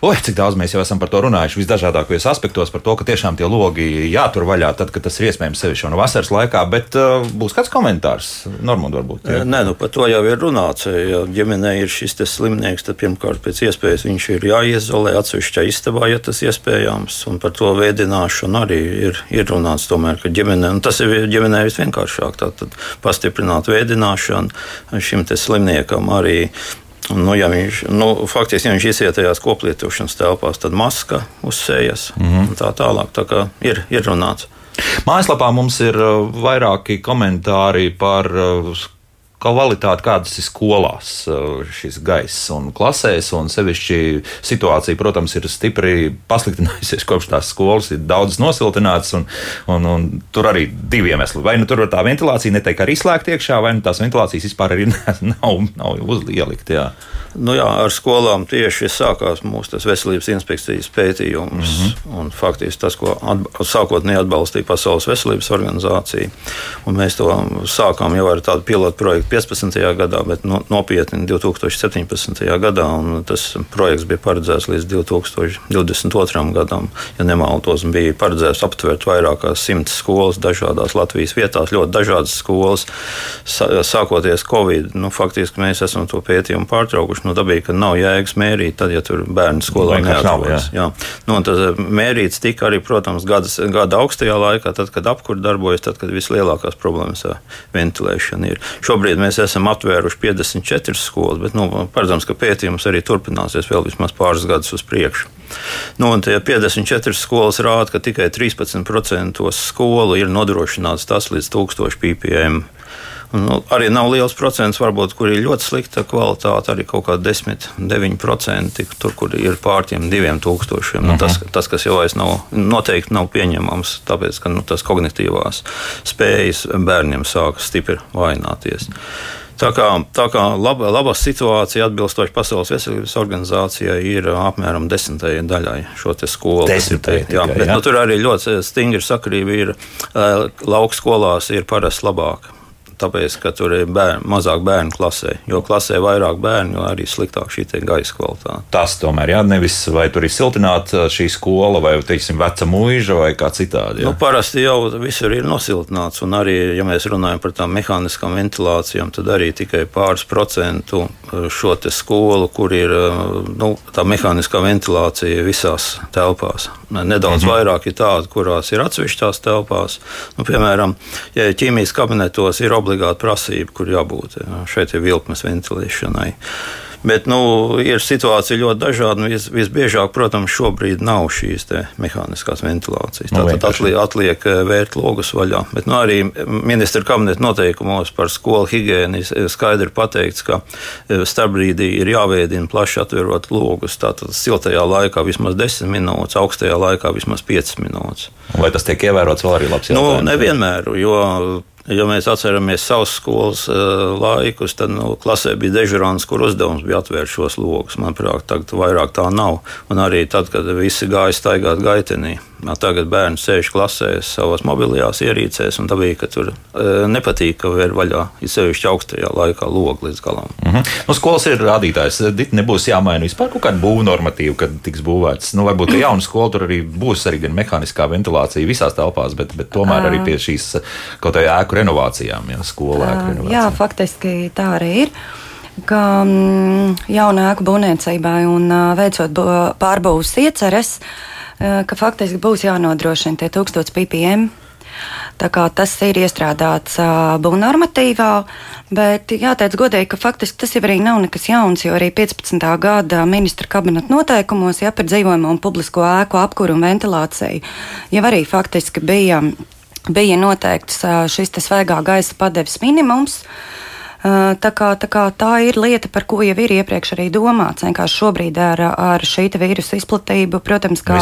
S1: Oi, cik daudz mēs jau esam par to runājuši visdažādākajos aspektos, par to, ka tiešām tie logi jātur vaļā, tad, kad tas ir iespējams sevišķi no vasaras laikā. Bet uh, būs kāds komentārs, Normand, varbūt? Jā.
S2: Nē, nu par to jau ir runāts. Ja ģimenē ir šis slimnieks, tad pirmkārt pēc iespējas viņš ir ir jāiezolē atsevišķā istabā, ja tas iespējams. Un par to veidināšanu arī ir, ir runāts, tomēr, ka ģimenē, tas ir ģimenē visvienkāršāk. Tātad pastiprināt veidināšanu šim slimniekam arī Nu, ja viņš, nu, faktiski, ja viņš iesiet tajās koplietošanas telpās, tad maska uz sejas mm -hmm. un tā tālāk. Tā kā ir, ir runāts.
S1: Mājaslapā mums ir vairāki komentāri par kvalitāti, kādas ir skolās uh, šis gaiss un klasēs. Un sevišķi situācija, protams, ir stipri pasliktinājusies kopš tās skolas, ir daudz nosiltināts. Un, un, un tur arī divi iemesli. Vai nu tur tā ventilācija netiek arī izslēgta iekšā, vai nu tās ventilācijas vispār arī nav, nav uzliekta.
S2: Nu jā, ar skolām tieši sākās mūsu veselības inspekcijas pētījums. Mm -hmm. Faktiski tas, ko atb sākotnēji atbalstīja Pasaules veselības organizācija. Mēs to sākām jau ar tādu pilotu projektu 15. gadā, bet no, nopietni 2017. gadā. Tas projekts bija paredzēts līdz 2022. gadam. Ja nemaldos, bija paredzēts aptvert vairāk kā simts skolas dažādās Latvijas vietās, ļoti dažādas skolas. Sākoties Covid, nu, faktiski mēs esam to pētījumu pārtraukuši nu, dabīgi, ka nav jēgas mērīt, tad, ja tur bērnu skolā neatrodas. Jā. Jā. Nu, tas eh, mērīts tika arī, protams, gadas, gada augstajā laikā, tad, kad apkur darbojas, tad, kad vislielākās problēmas ar ventilēšanu ir. Šobrīd mēs esam aptvēruši 54 skolas, bet nu, paredzams, ka pētījums arī turpināsies vēl vismaz pāris gadus uz priekšu. Nu, un tie 54 skolas rāda, ka tikai 13% skolu ir nodrošināts tas līdz 1000 ppm Nu, arī nav liels procents, varbūt, kur ir ļoti slikta kvalitāte, arī kaut kāda 10, 9%, tur, kur ir pār tiem 2000. Uh -huh. nu, tas, tas, kas jau nav, noteikti nav pieņemams, tāpēc, ka nu, tas kognitīvās spējas bērniem sāk stipri vaināties. Tā kā, tā kā laba, laba situācija atbilstoši Pasaules veselības organizācijai ir apmēram desmitajai daļai šo skolu.
S1: Desmitai,
S2: jā, bet, jā. Nu, tur arī ļoti stingri sakrība ir. Lauka skolās ir parasti labāk tāpēc, ka tur ir bērni, mazāk bērnu klasē. Jo klasē vairāk bērnu, jo arī sliktāk šī gaisa kvalitāte.
S1: Tas tomēr jā, nevis vai tur ir siltināta šī skola, vai teiksim, veca mūža, vai kā citādi. Jā.
S2: Nu, parasti jau visur ir nosiltināts, un arī, ja mēs runājam par tām mehāniskām ventilācijām, tad arī tikai pāris procentu uh, šo skolu, kur ir uh, nu, tā mehāniskā ventilācija visās telpās. Nedaudz mm -hmm. vairāk ir tādu, kurās ir atsevišķās telpās. Nu, piemēram, ja ķīmijas kabinetos ir obligāti obligāta prasība, kur jābūt. Jā. Šeit ir vilkmes ventilēšanai. Bet nu, ir situācija ļoti dažāda. Vis, visbiežāk, protams, šobrīd nav šīs mehāniskās ventilācijas. Nu, Tātad atliek, atliek eh, vērt logus vaļā. Bet nu, arī ministra kabineta noteikumos par skolu higiēnu skaidri pateikts, ka eh, starpbrīdī ir jāveidina plaši atverot logus. Tātad siltajā laikā vismaz 10 minūtes, augstajā laikā vismaz 5 minūtes.
S1: Vai tas tiek ievērots vēl arī labs?
S2: Nu, nevienmēr, jo Ja mēs atceramies savus skolas uh, laikus, tad nu, klasē bija dežurants, kur uzdevums bija atvērt šos logus. Manuprāt, tagad vairāk tā nav. Un arī tad, kad visi gāja staigāt gaitenī. Tagad bērni sēž klasē savās mobilajās ierīcēs, un tā bija, ka tur e, nepatīk, ka ir vaļā, ir sevišķi augstajā laikā logi līdz galam.
S1: Mm -hmm. nu, skolas ir rādītājs. Dit nebūs jāmaina vispār kaut kāda būvnormatīva, kad tiks būvēts. Nu, varbūt jauna skola tur arī būs arī gan mehāniskā ventilācija visās telpās, bet, bet tomēr arī pie šīs kaut kā ēku renovācijām, ja skola ēku renovācijām.
S4: Jā, faktiski tā arī ir ka mm, jaunā ēku būvniecībai un veicot pārbūves ieceres, ka faktiski būs jānodrošina tie 1000 ppm. Tas ir iestrādāts būvnormatīvā, bet jāteic godīgi, ka faktiski tas jau arī nav nekas jauns, jo arī 15. gada ministra kabineta noteikumos, ja par dzīvojumu un publisko ēku apkuru un ventilāciju, jau arī faktiski bija, bija noteikts šis svaigā gaisa padeves minimums. Uh, Tā, kā, tā, kā, tā ir lieta, par ko jau ir iepriekš arī domāts. Vienkārši šobrīd ar, ar šī vīrusu izplatību, protams, kā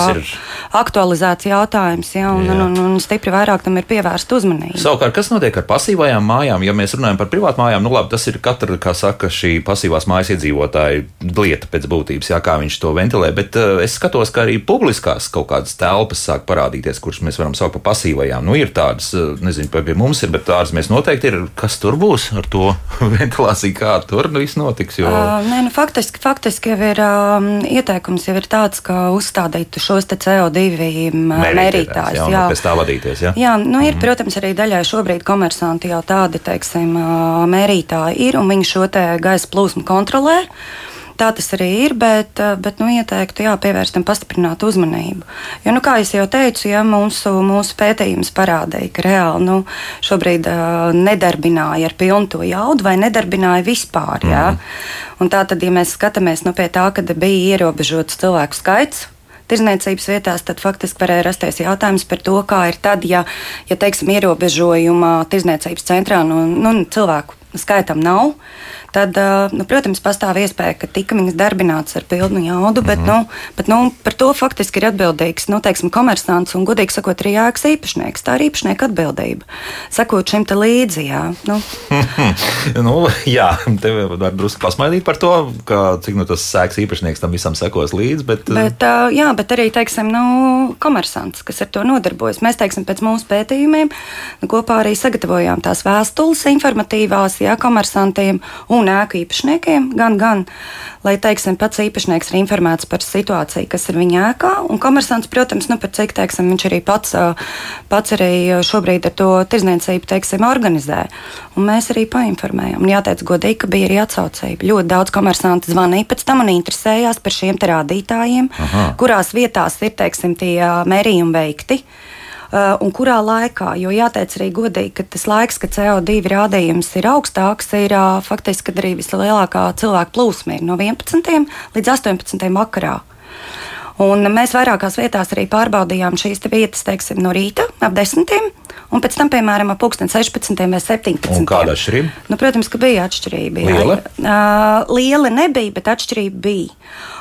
S4: aktualizēts jautājums, ja, un, Jā. un, un, un stipri vairāk tam ir pievērsta uzmanība.
S1: Savukārt, kas notiek ar pasīvajām mājām? Ja mēs runājam par privātmājām, nu labi, tas ir katra, kā saka, šī pasīvās mājas iedzīvotāja lieta pēc būtības, jā, kā viņš to ventilē. Bet uh, es skatos, ka arī publiskās kaut kādas telpas sāk parādīties, kuras mēs varam saukt par pasīvajām. Nu, ir tādas, nezinu, pie mums ir, bet tādas mēs noteikti ir. Kas tur būs ar to? ventilācija, kā tur nu viss notiks? Jo... Uh,
S4: nē, nu, faktiski, faktiski jau ir um, ieteikums jau ir tāds, ka uzstādīt šos CO2 mērītājus.
S1: Jā, jā. pēc tā vadīties. Jā,
S4: jā nu, ir, mm. protams, arī daļai šobrīd komersanti jau tādi, teiksim, mērītāji ir, un viņi šo gaisa plūsmu kontrolē. Tā tas arī ir, bet, bet nu, ieteiktu jā, pievērst tam pastiprinātu uzmanību. Jo, nu, kā jau teicu, ja mūsu, mūsu pētījums parādīja, ka reāli nu, šobrīd uh, nedarbināja ar pilnu to jaudu vai nedarbināja vispār. Mm. Jā. Un tā tad, ja mēs skatāmies nu, pie tā, ka bija ierobežots cilvēku skaits, tirzniecības vietās, tad faktiski varēja rasties jautājums par to, kā ir tad, ja, ja teiksim, ierobežojuma tirzniecības centrā nu, nu, cilvēku skaitam nav tad, nu, protams, pastāv iespēja, ka tika viņas darbināts ar pilnu jaudu, bet, mm -hmm. nu, bet nu, par to faktiski ir atbildīgs nu, teiksim, komersants un, godīgi sakot, arī jēgas īpašnieks. Tā ir īpašnieka atbildība. Sakot šim te līdzi, jā. Nu.
S1: nu, jā, tev var drusku pasmaidīt par to, ka, cik nu, tas sēks īpašnieks tam visam sekos līdzi. Bet,
S4: bet, uh, jā, bet arī, teiksim, nu, komersants, kas ar to nodarbojas. Mēs, teiksim, pēc mūsu pētījumiem nu, kopā arī sagatavojām tās vēstules informatīvās, jā, komersantiem un ēku īpašniekiem, gan, gan lai teiksim, pats īpašnieks ir informēts par situāciju, kas ir viņa ēkā. Un komersants, protams, nu, par cik teiksim, viņš arī pats, pats arī šobrīd ar to tirzniecību teiksim, organizē. Un mēs arī painformējām. Un jāteic godīgi, ka bija arī atsaucība. Ļoti daudz komersanti zvanīja pēc tam un interesējās par šiem rādītājiem, Aha. kurās vietās ir teiksim, tie mērījumi veikti. Uh, un kurā laikā. Jo jāteic arī godīgi, ka tas laiks, kad CO2 rādījums ir augstāks, ir uh, faktiski arī vislielākā cilvēku plūsma no 11. līdz 18. vakarā. Un mēs vairākās vietās arī pārbaudījām šīs vietas, teiksim, no rīta ap 10. un pēc tam, piemēram, ap 16. vai 17. Un
S1: kāda atšķirība?
S4: Nu, protams, ka bija atšķirība.
S1: Liela?
S4: Jā. Uh, liela nebija, bet atšķirība bija.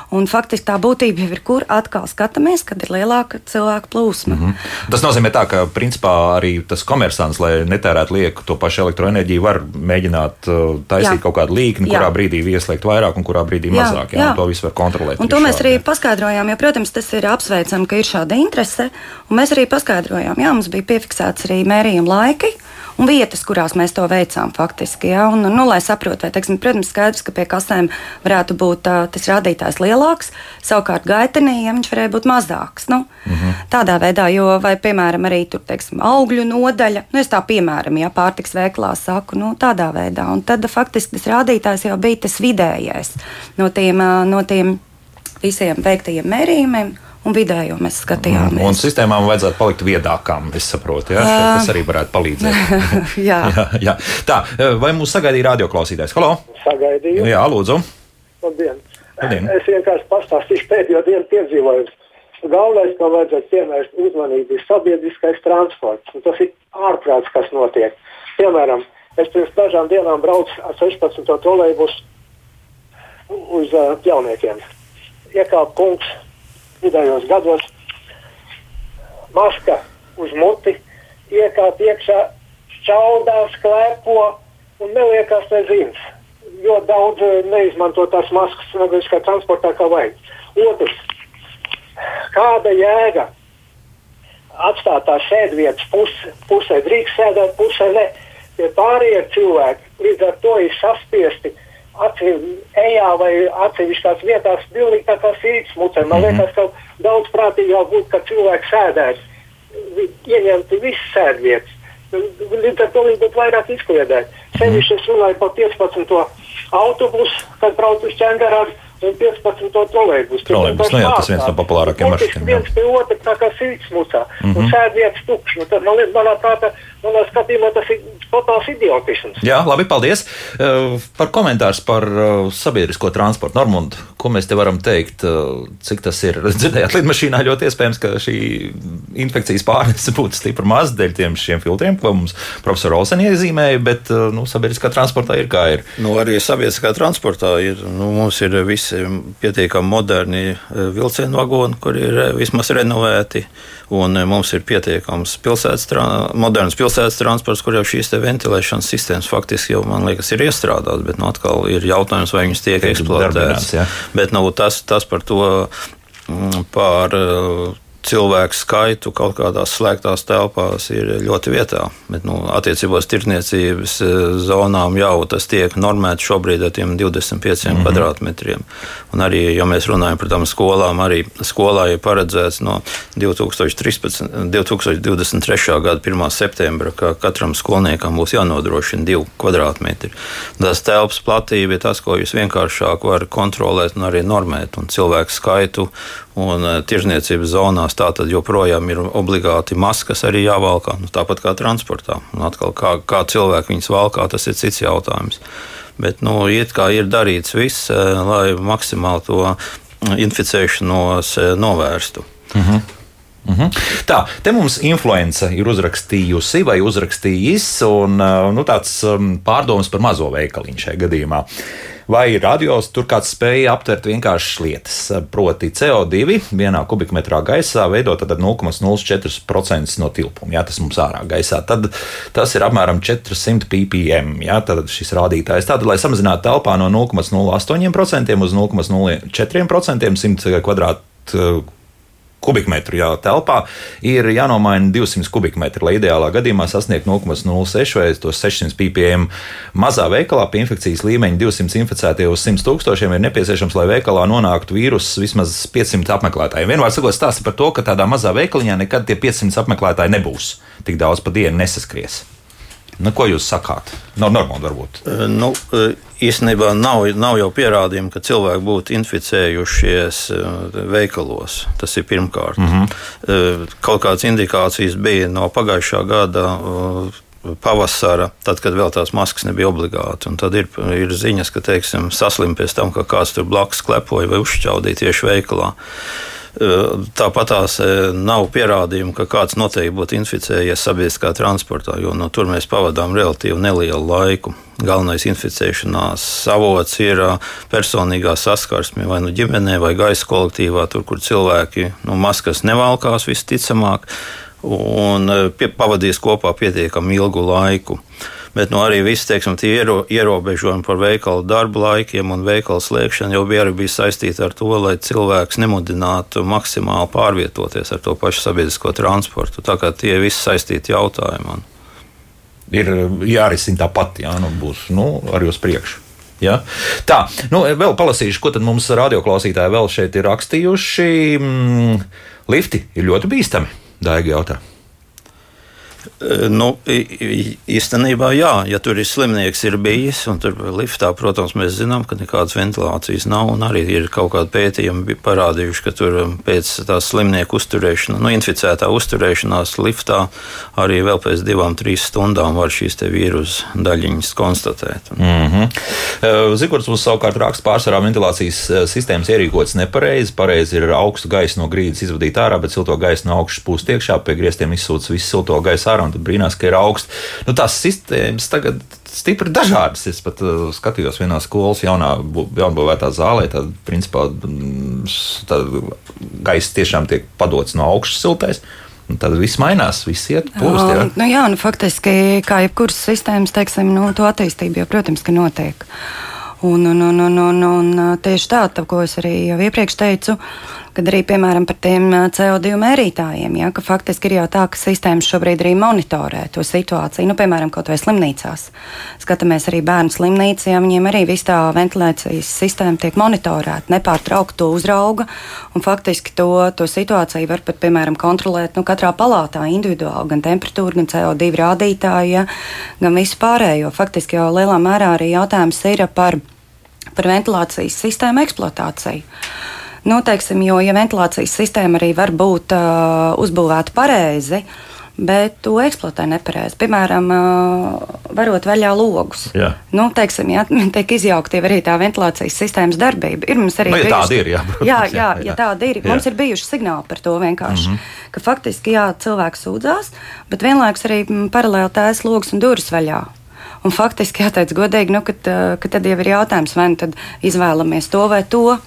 S4: Un faktiski tā būtība jau ir, kur atkal skatāmies, kad ir lielāka cilvēku plūsma. Mm -hmm.
S1: Tas nozīmē, tā, ka principā arī tas komersants, lai netērētu lieku to pašu elektroenerģiju, var mēģināt taisīt jā. kaut kādu līkni, jā. kurā brīdī ieslēgt vairāk un kurā brīdī jā, mazāk. Jā, jā. To visu var kontrolēt.
S4: Un to mēs arī jā. paskaidrojām, jo, protams, tas ir apsveicami, ka ir šāda interese. Mēs arī paskaidrojām, jā, mums bija piefiksēts arī mērījuma laiki un vietas, kurās mēs to veicām faktiski. Ja? Un, nu, lai saprotu, vai, teiksim, protams, skaidrs, ka pie kasēm varētu būt uh, tas rādītājs lielāks, savukārt gaitenī, ja viņš varēja būt mazāks. Nu, mm -hmm. Tādā veidā, jo, vai, piemēram, arī tur, teiksim, augļu nodaļa, nu, es tā piemēram, ja pārtiks veiklā saku, nu, tādā veidā. Un tad faktiski tas rādītājs jau bija tas vidējais no tiem, no tiem visiem veiktajiem mērījumiem un vidējo mēs skatījāmies.
S1: Un, un sistēmām vajadzētu palikt viedākām, es saprotu, ja? uh, tas arī varētu palīdzēt.
S4: jā.
S1: jā, jā. Tā, vai mūs sagaidīja radioklausītājs? Halo!
S6: Sagaidīju.
S1: Jā, lūdzu.
S6: Labdien.
S1: Labdien.
S6: Es vienkārši pastāstīšu pēdējo dienu piedzīvojumus. Galvenais, kam vajadzētu pievērst uzmanību, ir sabiedriskais transports. Un tas ir ārprāts, kas notiek. Piemēram, es pirms dažām dienām braucu ar 16. trolēļus uz uh, jauniekiem. Iekāpa kungs vidējos gados, maska uz muti, iekāp iekšā, šķaudās, klepo un neliekās nezins. Jo daudz eh, neizmanto tās maskas sabiedriskā transportā kā vajag. Otrs, kāda jēga atstāt tās sēdvietas pus, pusē, drīkst sēdēt, pusē ne. Tie pārējie cilvēki līdz ar to ir saspiesti ejā vai atsevišķās vietās pilnīgi tā kā sīks mucē. Man mhm. liekas, ka daudz prātīgāk būtu, ka cilvēks sēdēs, ieņemtu visas sēdvietas. Līdz ar to viņi būtu vairāk izkliedēti. Sevišķi es runāju par 15. autobusu, kad braucu uz ķēngārādu un 15. trolēļus.
S1: Trolēļus, nu jā, tas viens no populārākajiem
S6: maršrutiem. Viens pie otra tā kā sīks mucā. Mm -hmm. Un mhm. sēdvietas tukšs. Nu, tad man liekas, manā prātā manā skatījumā tas ir totāls idiotisms.
S1: Jā, labi, paldies. Uh, par komentārs par uh, sabiedrisko transportu. Normund, ko mēs te varam teikt, uh, cik tas ir? Dzirdējāt, lidmašīnā ļoti iespējams, ka šī infekcijas pārnese būtu stipri maz dēļ tiem šiem filtriem, ko mums profesor Olsen iezīmēja, bet nu, sabiedriskā transportā ir kā ir.
S2: Nu, arī sabiedriskā transportā ir, nu, mums ir visi pietiekami moderni vilcienu vagoni, kur ir vismaz renovēti, un mums ir pietiekams pilsētas, moderns pilsētas transports, kur jau šīs ventilēšanas sistēmas faktiski jau, man liekas, ir iestrādātas, bet nu, atkal ir jautājums, vai viņas tiek eksploatētas. Bet nu, tas, tas par to, mm, par cilvēku skaitu kaut kādās slēgtās telpās ir ļoti vietā. Bet, nu, attiecībā uz tirdzniecības e, zonām jau tas tiek normēts šobrīd ar 25 mm -hmm. kvadrātmetriem. Un arī, ja mēs runājam par tām skolām, arī skolā ir paredzēts no 2013, 2023. gada 1. septembra, ka katram skolniekam būs jānodrošina 2 kvadrātmetri. Tas telpas platība ir tas, ko jūs vienkāršāk varat kontrolēt un arī normēt, un cilvēku skaitu un e, tirzniecības zonās tā tad joprojām ir obligāti maskas arī jāvalkā, nu, tāpat kā transportā. Un atkal, kā, kā cilvēki viņas valkā, tas ir cits jautājums. Bet, nu, it kā ir darīts viss, e, lai maksimāli to inficēšanos e, novērstu. Uh
S1: mhm. Tā, te mums influence ir uzrakstījusi vai uzrakstījis, un nu, tāds pārdoms par mazo veikaliņu šajā gadījumā. Vai radios tur kāds spēja aptvert vienkāršas lietas, proti CO2 vienā kubikmetrā gaisā veido 0,04% no tilpuma, ja tas mums ārā gaisā. Tad tas ir apmēram 400 ppm, ja tad šis rādītājs. Tātad, lai samazinātu telpā no 0,08% uz 0,04% 100 kvadrātmetru kubikmetru jā, telpā ir jānomaina 200 kubikmetri, lai ideālā gadījumā sasniegtu 0,06 vai 600 ppm. Mazā veikalā pie infekcijas līmeņa 200 inficētie uz 100 tūkstošiem ir nepieciešams, lai veikalā nonāktu vīruss vismaz 500 apmeklētājiem. Vienmēr sakot, stāsta par to, ka tādā mazā veikaliņā nekad tie 500 apmeklētāji nebūs. Tik daudz pa dienu nesaskries. Nu, ko jūs sakāt? Nav normāli, varbūt.
S2: Nu, īstenībā nav, nav jau pierādījumi, ka cilvēki būtu inficējušies veikalos. Tas ir pirmkārt. Mm -hmm. Kaut kādas indikācijas bija no pagājušā gada pavasara, tad, kad vēl tās maskas nebija obligāti. Un tad ir, ir ziņas, ka teiksim, saslim pēc tam, ka kāds tur blakus klepoja vai uzšķaudīja tieši veikalā. Tāpat tās nav pierādījumu, ka kāds noteikti būtu inficējies sabiedriskā transportā, jo no tur mēs pavadām relatīvi nelielu laiku. Galvenais inficēšanās avots ir personīgā saskarsme vai nu ģimenē, vai gaisa kolektīvā, tur, kur cilvēki nu, maskas nevalkās visticamāk un pie, pavadīs kopā pietiekami ilgu laiku. Bet nu, arī viss teiksim, iero, ierobežojumi par veikalu darba laikiem un veikalu slēgšanu jau bija, bija saistīti ar to, lai cilvēks nemudinātu maksimāli pārvietoties ar to pašu sabiedrisko transportu. Tā kā tie visi saistīti jautājumi.
S1: Ir jārisina tāpat, jā, nu, būs nu, arī uz priekšu. Ja? Tā, nu, vēl palasīšu, ko mums radioklausītāji vēl šeit ir rakstījuši. Mm, lifti ir ļoti bīstami, Daiga jautā.
S2: Nu, īstenībā, jā, ja tur ir slimnieks, ir bijis, un tur liftā, protams, mēs zinām, ka nekādas ventilācijas nav, arī ir kaut kādi pētījumi parādījuši, ka tur um, pēc tās slimnieku uzturēšanās, nu, inficētā uzturēšanās liftā arī vēl pēc divām, trīs stundām var šīs vīrusu daļiņas konstatēt.
S1: Mm -hmm. Zigords mums savukārt raksta pārsvarā ventilācijas uh, sistēmas ierīkotas nepareizi. Pareizi ir augstu gaisu no grīdas izvadīt ārā, bet silto gaisu no augšas pūst iekšā, pie griestiem izsūc visu silto gaisu ārā un brīnās, ka ir augsts. Nu, tās sistēmas tagad stipri dažādas. Es pat uh, skatījos vienā skolas jaunā, jaunbūvētā zālē, tad principā mm, tā gaisa tiešām tiek padots no augšas siltais. Tad viss mainās, viss iet pūst. Jā,
S4: nu, jā nu, faktiski, kā jebkuras sistēmas, teiksim, nu, to attīstību jau, protams, ka notiek. Un, un, un, un, un, un tieši tā, tā, ko es arī jau iepriekš teicu, uh, kad arī piemēram par tiem CO2 mērītājiem, ja, ka faktiski ir jau tā, ka sistēmas šobrīd arī monitorē to situāciju, nu, piemēram, kaut vai slimnīcās. Skatāmies arī bērnu slimnīcā, ja, viņiem arī viss tā ventilācijas sistēma tiek monitorēta, nepārtraukti to uzrauga, un faktiski to, to situāciju var pat, piemēram, kontrolēt nu, katrā palātā individuāli, gan temperatūru, gan CO2 rādītāju, ja, gan visu pārējo. Faktiski jau lielā mērā arī jautājums ir par, par ventilācijas sistēmu eksploatāciju. Nu, teiksim, jo, ja ventilācijas sistēma arī var būt uh, uzbūvēta pareizi, bet to eksploatē nepareizi. Piemēram, uh, varot vaļā logus. Jā. Nu, teiksim, ja tiek izjaukta arī tā ventilācijas sistēmas darbība. Ir mums arī
S1: nu, ja bijuši, tāda ir. Jā, protams,
S4: jā, jā, jā, ja tāda ir. Jā. Mums ir bijuši signāli par to vienkārši. Mm -hmm. Ka faktiski jā, cilvēks sūdzās, bet vienlaikus arī mm, paralēli tās logus un durvis vaļā. Un faktiski jāteic godīgi, nu, ka, ka tad jau ir jautājums, vai nu tad izvēlamies to vai to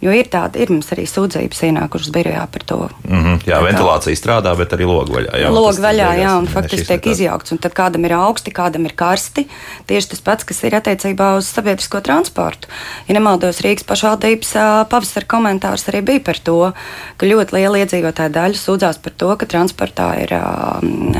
S4: Jo ir tāda, ir mums arī sūdzības ienākušas birojā par to.
S1: Mm -hmm, jā, ventilācija strādā, bet arī logu vaļā. Jā,
S4: logu vaļā, jā, un faktiski tiek izjaukts. Un tad kādam ir augsti, kādam ir karsti. Tieši tas pats, kas ir attiecībā uz sabiedrisko transportu. Ja nemaldos, Rīgas pašvaldības pavasara komentārs arī bija par to, ka ļoti liela iedzīvotāja daļa sūdzās par to, ka transportā ir um,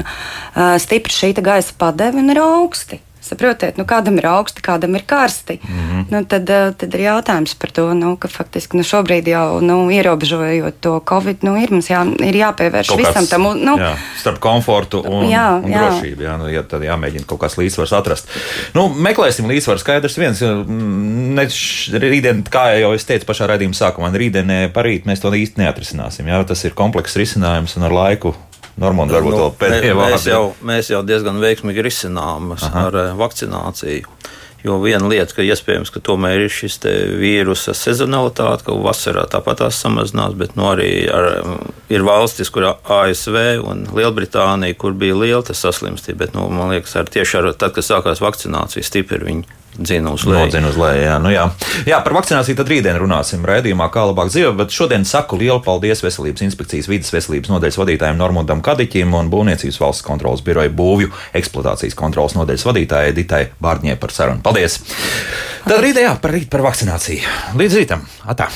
S4: stipra šī gaisa padeve un ir augsti. Saprotiet, nu, kādam ir augsti, kādam ir karsti. Mm -hmm. nu, tad, eh, tad ir jautājums par to, nu, ka faktiski nu, šobrīd jau nu, ierobežojot to Covid, nu, ir mums jā, ir jāpievērš kaut visam tam. Nu,
S1: jā, starp komfortu un, jā, un jā. drošību. Jā, nu, jā, tad jāmēģina kaut kāds līdzsvars atrast. Nu, meklēsim līdzsvaru. Skaidrs viens, ne, rītdien, kā jau es teicu pašā raidījuma sākumā, rītdienē parīt mēs to īsti neatrisināsim. Jā, tas ir komplekss risinājums un ar laiku Normāli, varbūt nu, pēdējie
S2: vārdi. Mēs jau, mēs jau diezgan veiksmīgi risinām ar uh, vakcināciju. Jo viena lieta, ka iespējams, ka tomēr ir šis vīrusa sezonalitāte, ka vasarā tāpat tās samazinās, bet nu, arī ar, ir valstis, kur ASV un Lielbritānija, kur bija liela saslimstība. Bet, nu, man liekas, ar tieši ar, tad, kad sākās vakcinācija, stipri viņi dzina uz leju.
S1: Nodzina uz leju, jā. Nu, jā. jā, par vakcināciju tad rītdien runāsim raidījumā, kā labāk dzīvot, bet šodien saku lielu paldies Veselības inspekcijas vidas veselības nodaļas vadītājiem Normundam Kadiķim un Būvniecības valsts kontrolas biroja būvju eksploatācijas kontrolas nodaļas vadītājai Ditai Bārņē par sarunu. Paldies! Tad rītdien jā, par rīt par vakcināciju. Līdz rītam! Atā!